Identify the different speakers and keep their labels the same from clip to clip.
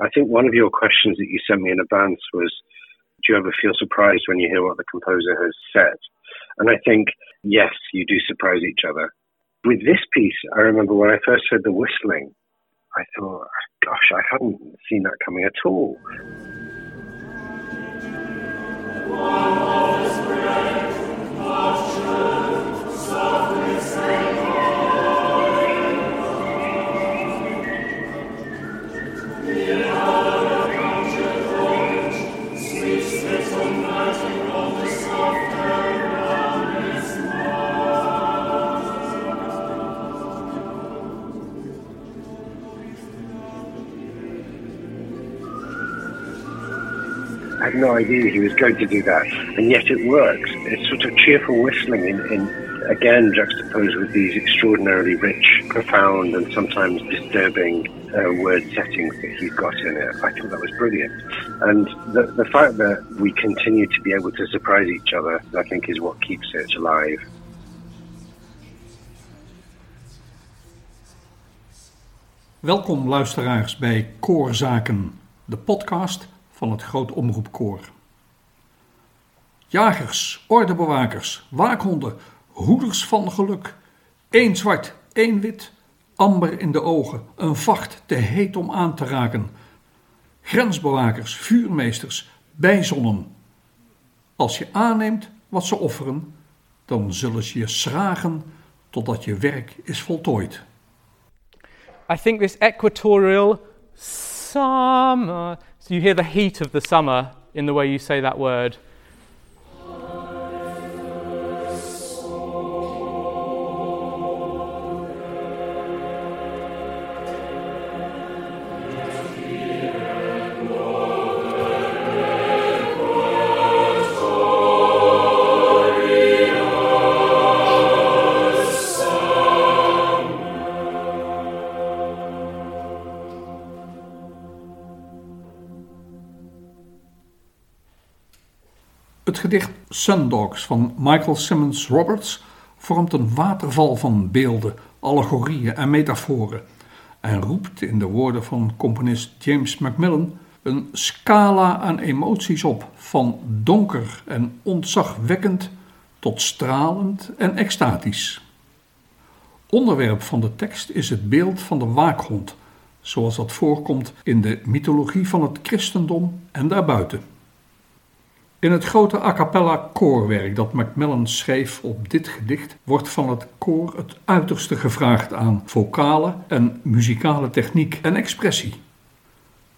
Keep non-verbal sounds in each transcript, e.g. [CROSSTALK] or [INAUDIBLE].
Speaker 1: I think one of your questions that you sent me in advance was Do you ever feel surprised when you hear what the composer has said? And I think, yes, you do surprise each other. With this piece, I remember when I first heard the whistling, I thought, gosh, I hadn't seen that coming at all. Had no idea he was going to do that, and yet it works. It's sort of cheerful whistling in, in again juxtaposed with these extraordinarily rich, profound, and sometimes disturbing uh, word settings that he's got in it. I thought that was brilliant, and the the fact that we continue to be able to surprise each other, I think, is what keeps it alive.
Speaker 2: Welkom luisteraars bij Koorzaken, de podcast van het Groot Omroepkoor. Jagers, ordebewakers, waakhonden, hoeders van geluk. Eén zwart, één wit, amber in de ogen, een vacht te heet om aan te raken. Grensbewakers, vuurmeesters, bijzonnen. Als je aanneemt wat ze offeren, dan zullen ze je schragen totdat je werk is voltooid.
Speaker 3: I think this equatorial summer. So you hear the heat of the summer in the way you say that word.
Speaker 2: Het gedicht Sundogs van Michael Simmons Roberts vormt een waterval van beelden, allegorieën en metaforen en roept in de woorden van componist James Macmillan een scala aan emoties op, van donker en ontzagwekkend tot stralend en extatisch. Onderwerp van de tekst is het beeld van de waakhond, zoals dat voorkomt in de mythologie van het christendom en daarbuiten. In het grote a cappella koorwerk dat Macmillan schreef op dit gedicht wordt van het koor het uiterste gevraagd aan vocale en muzikale techniek en expressie.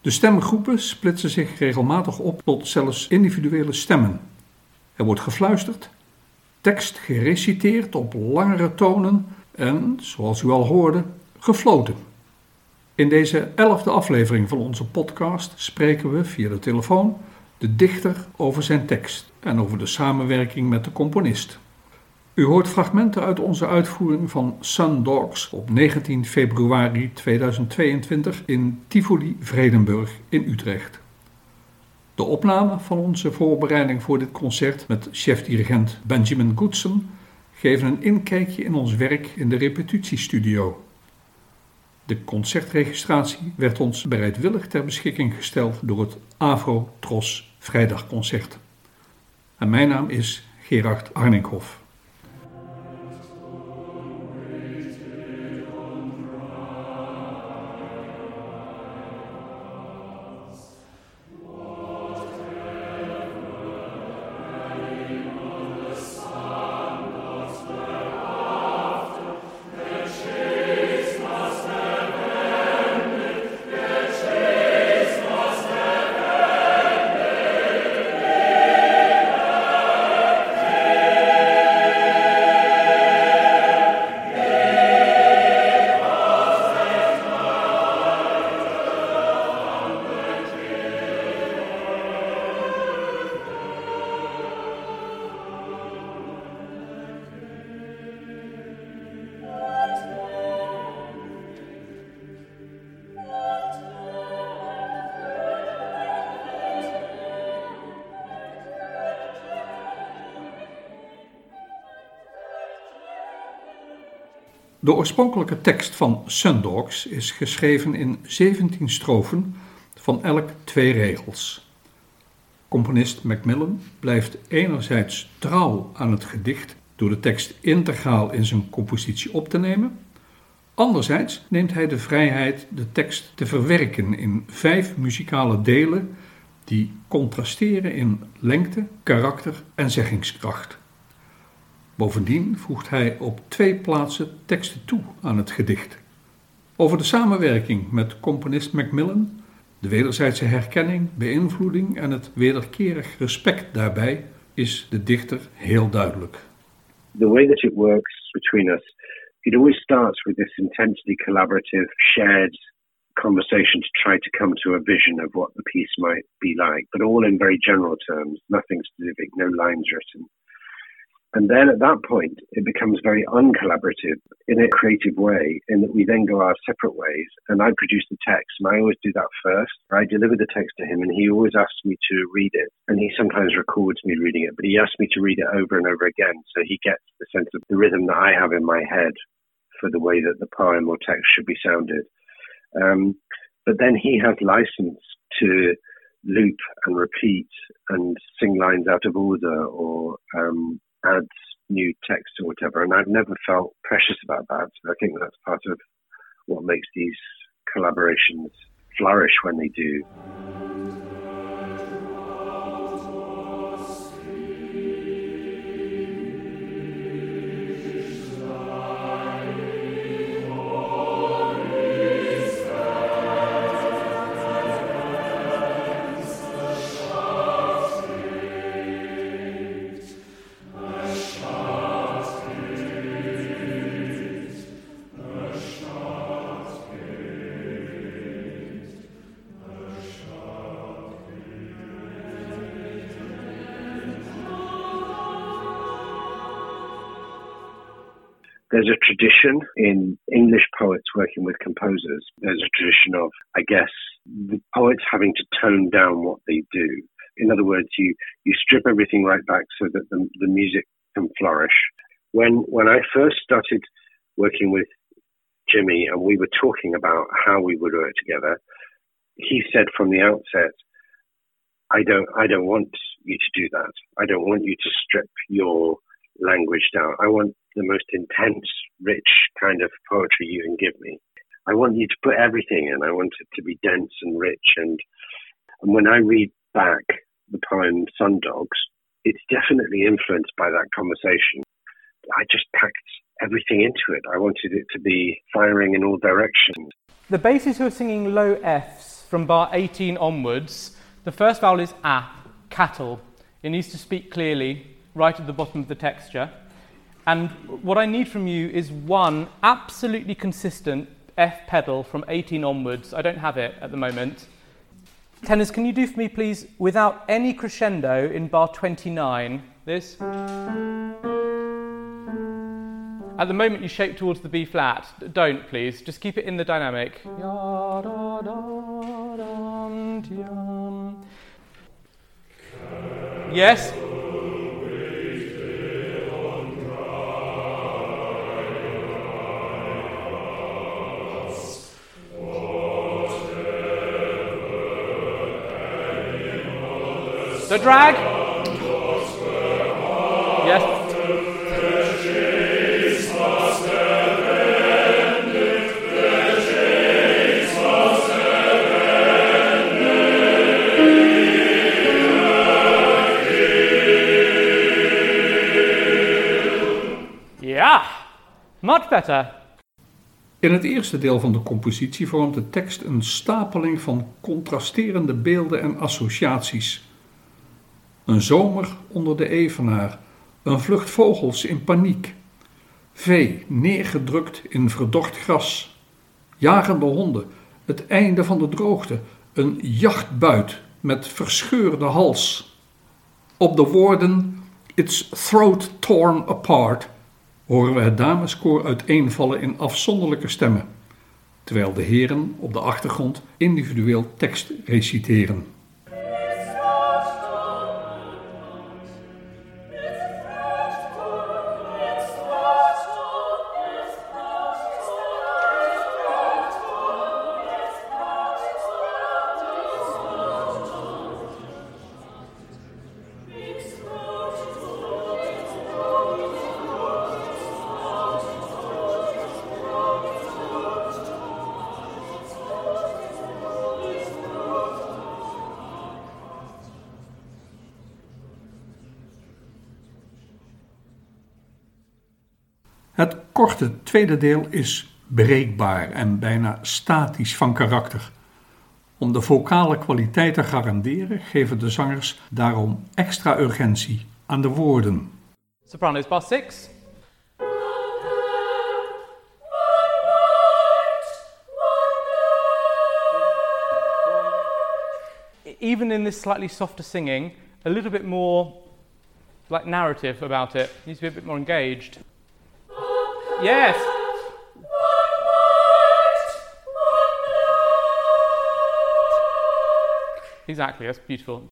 Speaker 2: De stemgroepen splitsen zich regelmatig op tot zelfs individuele stemmen. Er wordt gefluisterd, tekst gereciteerd op langere tonen en, zoals u al hoorde, gefloten. In deze elfde aflevering van onze podcast spreken we via de telefoon de dichter over zijn tekst en over de samenwerking met de componist. U hoort fragmenten uit onze uitvoering van Sun Dogs op 19 februari 2022 in Tivoli Vredenburg in Utrecht. De opname van onze voorbereiding voor dit concert met chef-dirigent Benjamin Goodson geven een inkijkje in ons werk in de repetitiestudio. De concertregistratie werd ons bereidwillig ter beschikking gesteld door het Avro Tros Vrijdagconcert. En mijn naam is Gerard Arninkhoff. De oorspronkelijke tekst van Sundogs is geschreven in 17 strofen van elk twee regels. Componist Macmillan blijft enerzijds trouw aan het gedicht door de tekst integraal in zijn compositie op te nemen. Anderzijds neemt hij de vrijheid de tekst te verwerken in vijf muzikale delen die contrasteren in lengte, karakter en zeggingskracht. Bovendien voegt hij op twee plaatsen teksten toe aan het gedicht. Over de samenwerking met componist Macmillan, de wederzijdse herkenning, beïnvloeding en het wederkerig respect daarbij is de dichter heel duidelijk.
Speaker 1: The way that it works between us, it always starts with this intensely collaborative, shared conversation to try to come to a vision of what the piece might be like, but all in very general terms, nothing specific, no lines written. And then at that point, it becomes very uncollaborative in a creative way, in that we then go our separate ways. And I produce the text, and I always do that first. I deliver the text to him, and he always asks me to read it. And he sometimes records me reading it, but he asks me to read it over and over again. So he gets the sense of the rhythm that I have in my head for the way that the poem or text should be sounded. Um, but then he has license to loop and repeat and sing lines out of order or um, add new text or whatever. And I've never felt precious about that. So I think that's part of what makes these collaborations flourish when they do. There's a tradition in English poets working with composers. There's a tradition of, I guess, the poets having to tone down what they do. In other words, you, you strip everything right back so that the, the music can flourish. When, when I first started working with Jimmy and we were talking about how we would work together, he said from the outset, I don't, I don't want you to do that. I don't want you to strip your language down. I want the most intense, rich kind of poetry you can give me. I want you to put everything in. I want it to be dense and rich. And, and when I read back the poem Sun Dogs, it's definitely influenced by that conversation. I just packed everything into it. I wanted it to be firing in all directions.
Speaker 3: The basses who are singing low Fs from bar 18 onwards, the first vowel is a, cattle. It needs to speak clearly right at the bottom of the texture. And what I need from you is one absolutely consistent F pedal from 18 onwards. I don't have it at the moment. Tenors, can you do for me, please, without any crescendo in bar 29? This. At the moment, you shape towards the B flat. Don't, please. Just keep it in the dynamic. Yes. The drag. Yes. Much better.
Speaker 2: In het eerste deel van de compositie vormt de tekst een stapeling van contrasterende beelden en associaties. Een zomer onder de evenaar, een vlucht vogels in paniek, vee neergedrukt in verdord gras, jagende honden, het einde van de droogte, een jachtbuit met verscheurde hals. Op de woorden It's throat torn apart horen we het dameskoor uiteenvallen in afzonderlijke stemmen, terwijl de heren op de achtergrond individueel tekst reciteren. Korte tweede deel is breekbaar en bijna statisch van karakter. Om de vocale kwaliteit te garanderen geven de zangers daarom extra urgentie aan de woorden.
Speaker 3: Sopranos bar 6. Even in this slightly softer singing, a little bit more like narrative about it. Needs to be a bit more engaged. Yes. Exactly, that's beautiful.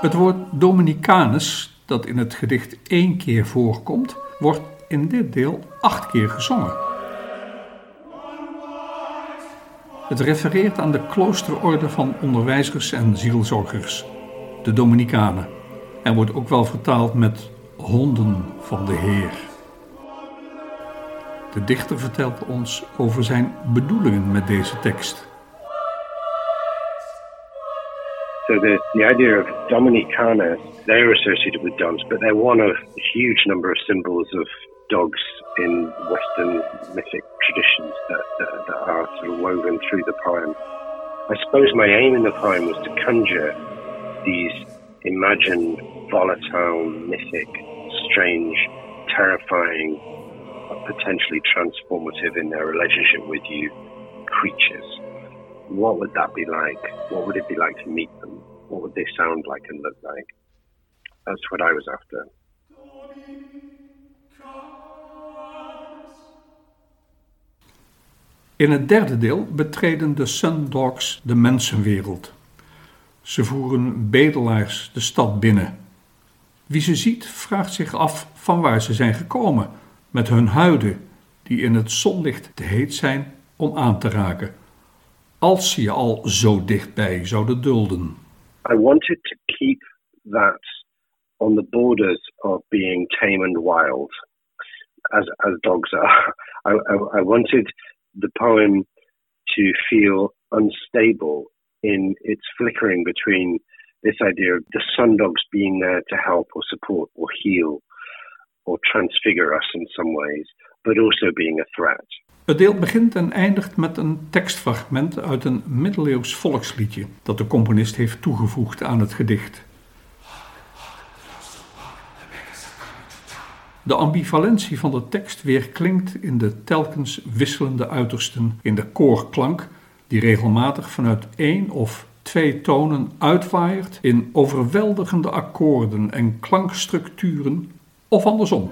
Speaker 2: Het woord Dominicanus, dat in het gedicht één keer voorkomt, wordt in dit deel acht keer gezongen. Het refereert aan de kloosterorde van onderwijzers en zielzorgers, de Dominicanen, en wordt ook wel vertaald met honden van de Heer. De dichter vertelt ons over zijn bedoelingen met deze tekst.
Speaker 1: So the, the idea of Dominicana, they're associated with dogs, but they're one of a huge number of symbols of dogs in Western mythic traditions that, that, that are sort of woven through the poem. I suppose my aim in the poem was to conjure these imagined, volatile, mythic, strange, terrifying, potentially transformative in their relationship with you creatures what would that be like? What would it be like to meet? What would they sound like and look like? That's what I was after.
Speaker 2: In het derde deel betreden de Sundogs de mensenwereld. Ze voeren bedelaars de stad binnen. Wie ze ziet, vraagt zich af van waar ze zijn gekomen, met hun huiden, die in het zonlicht te heet zijn om aan te raken. als ze je al zo dichtbij zouden dulden.
Speaker 1: I wanted to keep that on the borders of being tame and wild, as as dogs are. [LAUGHS] I, I, I wanted the poem to feel unstable in its flickering between this idea of the sun dogs being there to help or support or heal or transfigure us in some ways, but also being a threat.
Speaker 2: Het deel begint en eindigt met een tekstfragment uit een middeleeuws volksliedje dat de componist heeft toegevoegd aan het gedicht. De ambivalentie van de tekst weerklinkt in de telkens wisselende uitersten in de koorklank, die regelmatig vanuit één of twee tonen uitwaait in overweldigende akkoorden en klankstructuren, of andersom.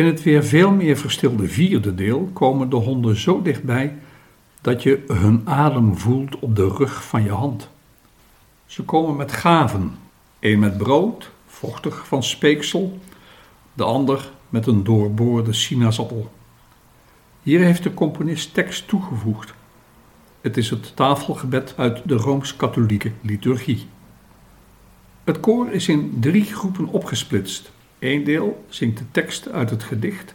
Speaker 2: In het weer veel meer verstilde vierde deel komen de honden zo dichtbij dat je hun adem voelt op de rug van je hand. Ze komen met gaven, een met brood, vochtig van speeksel, de ander met een doorboorde sinaasappel. Hier heeft de componist tekst toegevoegd. Het is het tafelgebed uit de rooms-katholieke liturgie. Het koor is in drie groepen opgesplitst. Eén deel zingt de tekst uit het gedicht.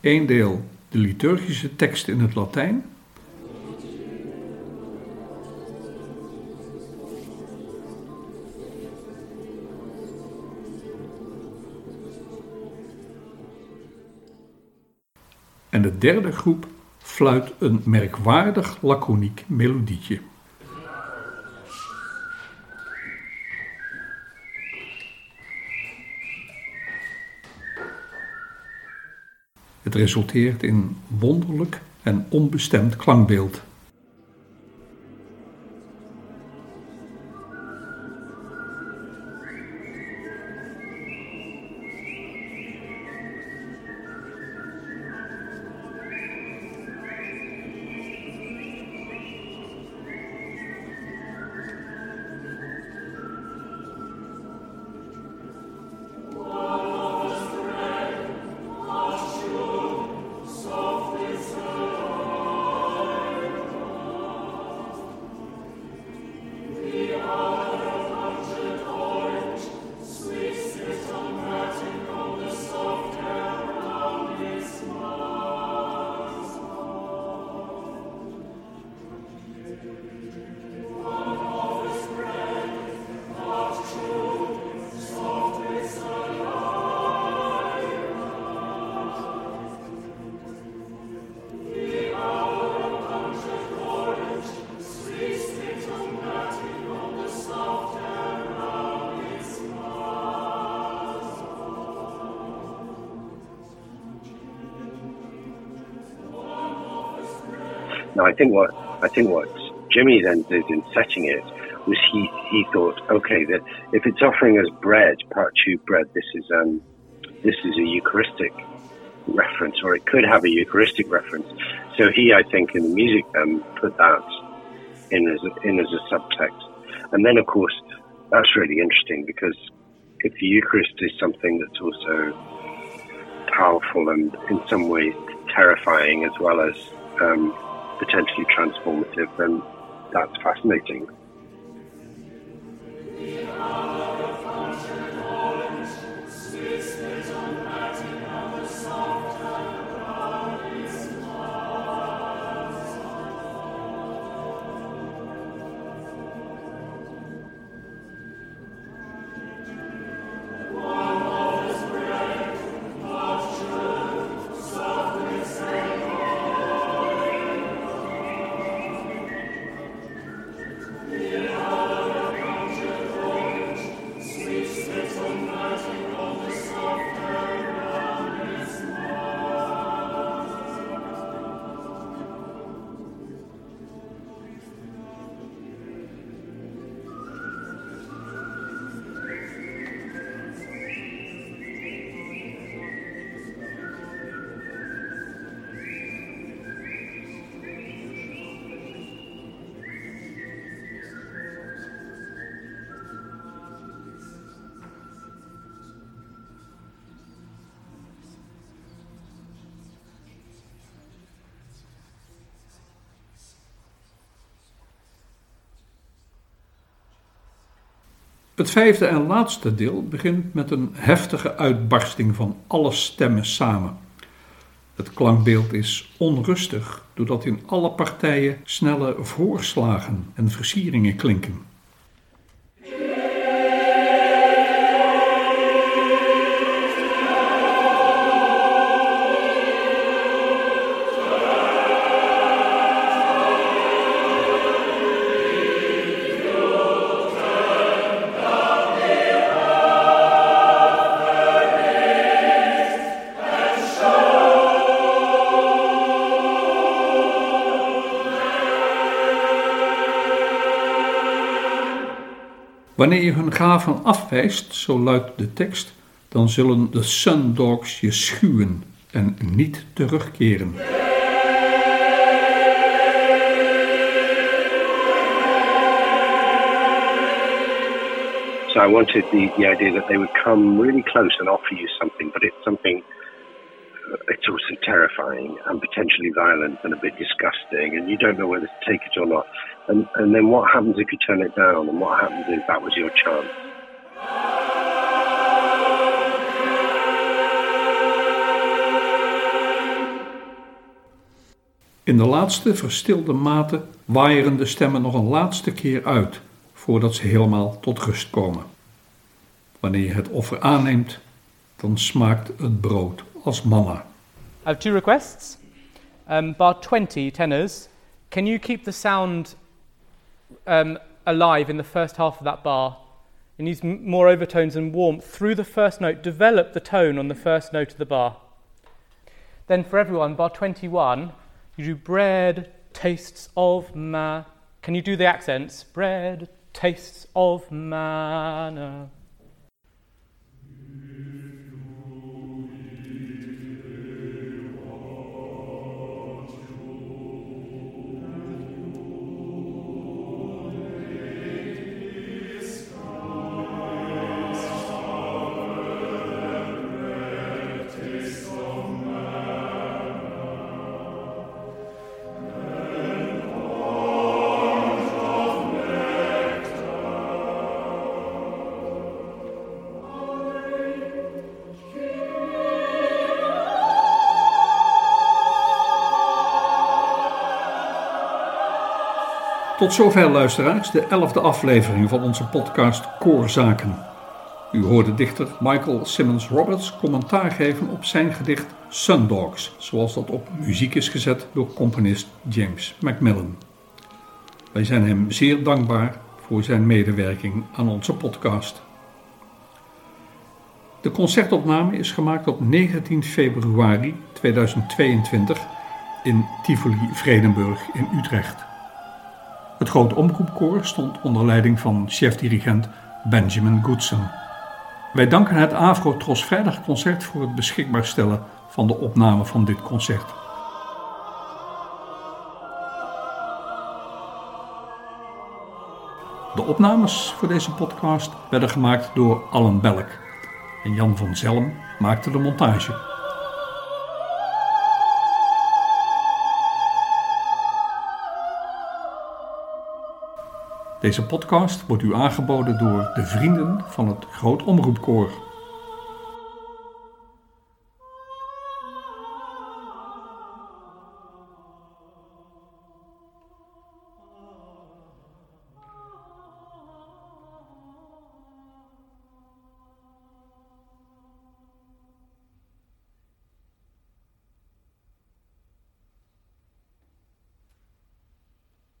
Speaker 2: Eén deel de liturgische tekst in het Latijn. En de derde groep fluit een merkwaardig laconiek melodietje. Het resulteert in wonderlijk en onbestemd klankbeeld.
Speaker 1: Now, I think what I think what Jimmy then did in setting it was he he thought, okay, that if it's offering us bread, part two bread, this is um this is a Eucharistic reference, or it could have a Eucharistic reference. So he, I think, in the music um, put that in as a, in as a subtext, and then of course that's really interesting because if the Eucharist is something that's also powerful and in some ways terrifying as well as um, potentially transformative, then that's fascinating.
Speaker 2: Het vijfde en laatste deel begint met een heftige uitbarsting van alle stemmen samen. Het klankbeeld is onrustig doordat in alle partijen snelle voorslagen en versieringen klinken. Wanneer je hun gaven afwijst, zo luidt de tekst, dan zullen de Sundogs je schuwen en niet terugkeren.
Speaker 1: So I wanted the, the idea that they would come really close and offer you something, but it's something, it's also terrifying and potentially violent and a bit disgusting, and you don't know whether to take it or not. And, and then what happens if you turn it down? And what happens if that was your chance?
Speaker 2: In de laatste verstilde mate waaieren de stemmen nog een laatste keer uit voordat ze helemaal tot rust komen. Wanneer je het offer aanneemt, dan smaakt het brood als manna.
Speaker 3: I have two requests. Um, bar 20 tenors, can you keep the sound um, alive in the first half of that bar? It needs more overtones and warmth through the first note. Develop the tone on the first note of the bar. Then for everyone, bar 21, you do bread, tastes of ma. Can you do the accents? Bread, tastes of manna.
Speaker 2: Tot zover luisteraars, de elfde aflevering van onze podcast Koorzaken. U hoorde dichter Michael Simmons Roberts commentaar geven op zijn gedicht Sundogs, zoals dat op muziek is gezet door componist James Macmillan. Wij zijn hem zeer dankbaar voor zijn medewerking aan onze podcast. De concertopname is gemaakt op 19 februari 2022 in Tivoli Vredenburg in Utrecht. Het grote omroepkoor stond onder leiding van chef-dirigent Benjamin Goodson. Wij danken het Afro Tros Vrijdagconcert voor het beschikbaar stellen van de opname van dit concert. De opnames voor deze podcast werden gemaakt door Allen Belk en Jan van Zelm maakte de montage. Deze podcast wordt u aangeboden door de vrienden van het Groot Omroepkoor.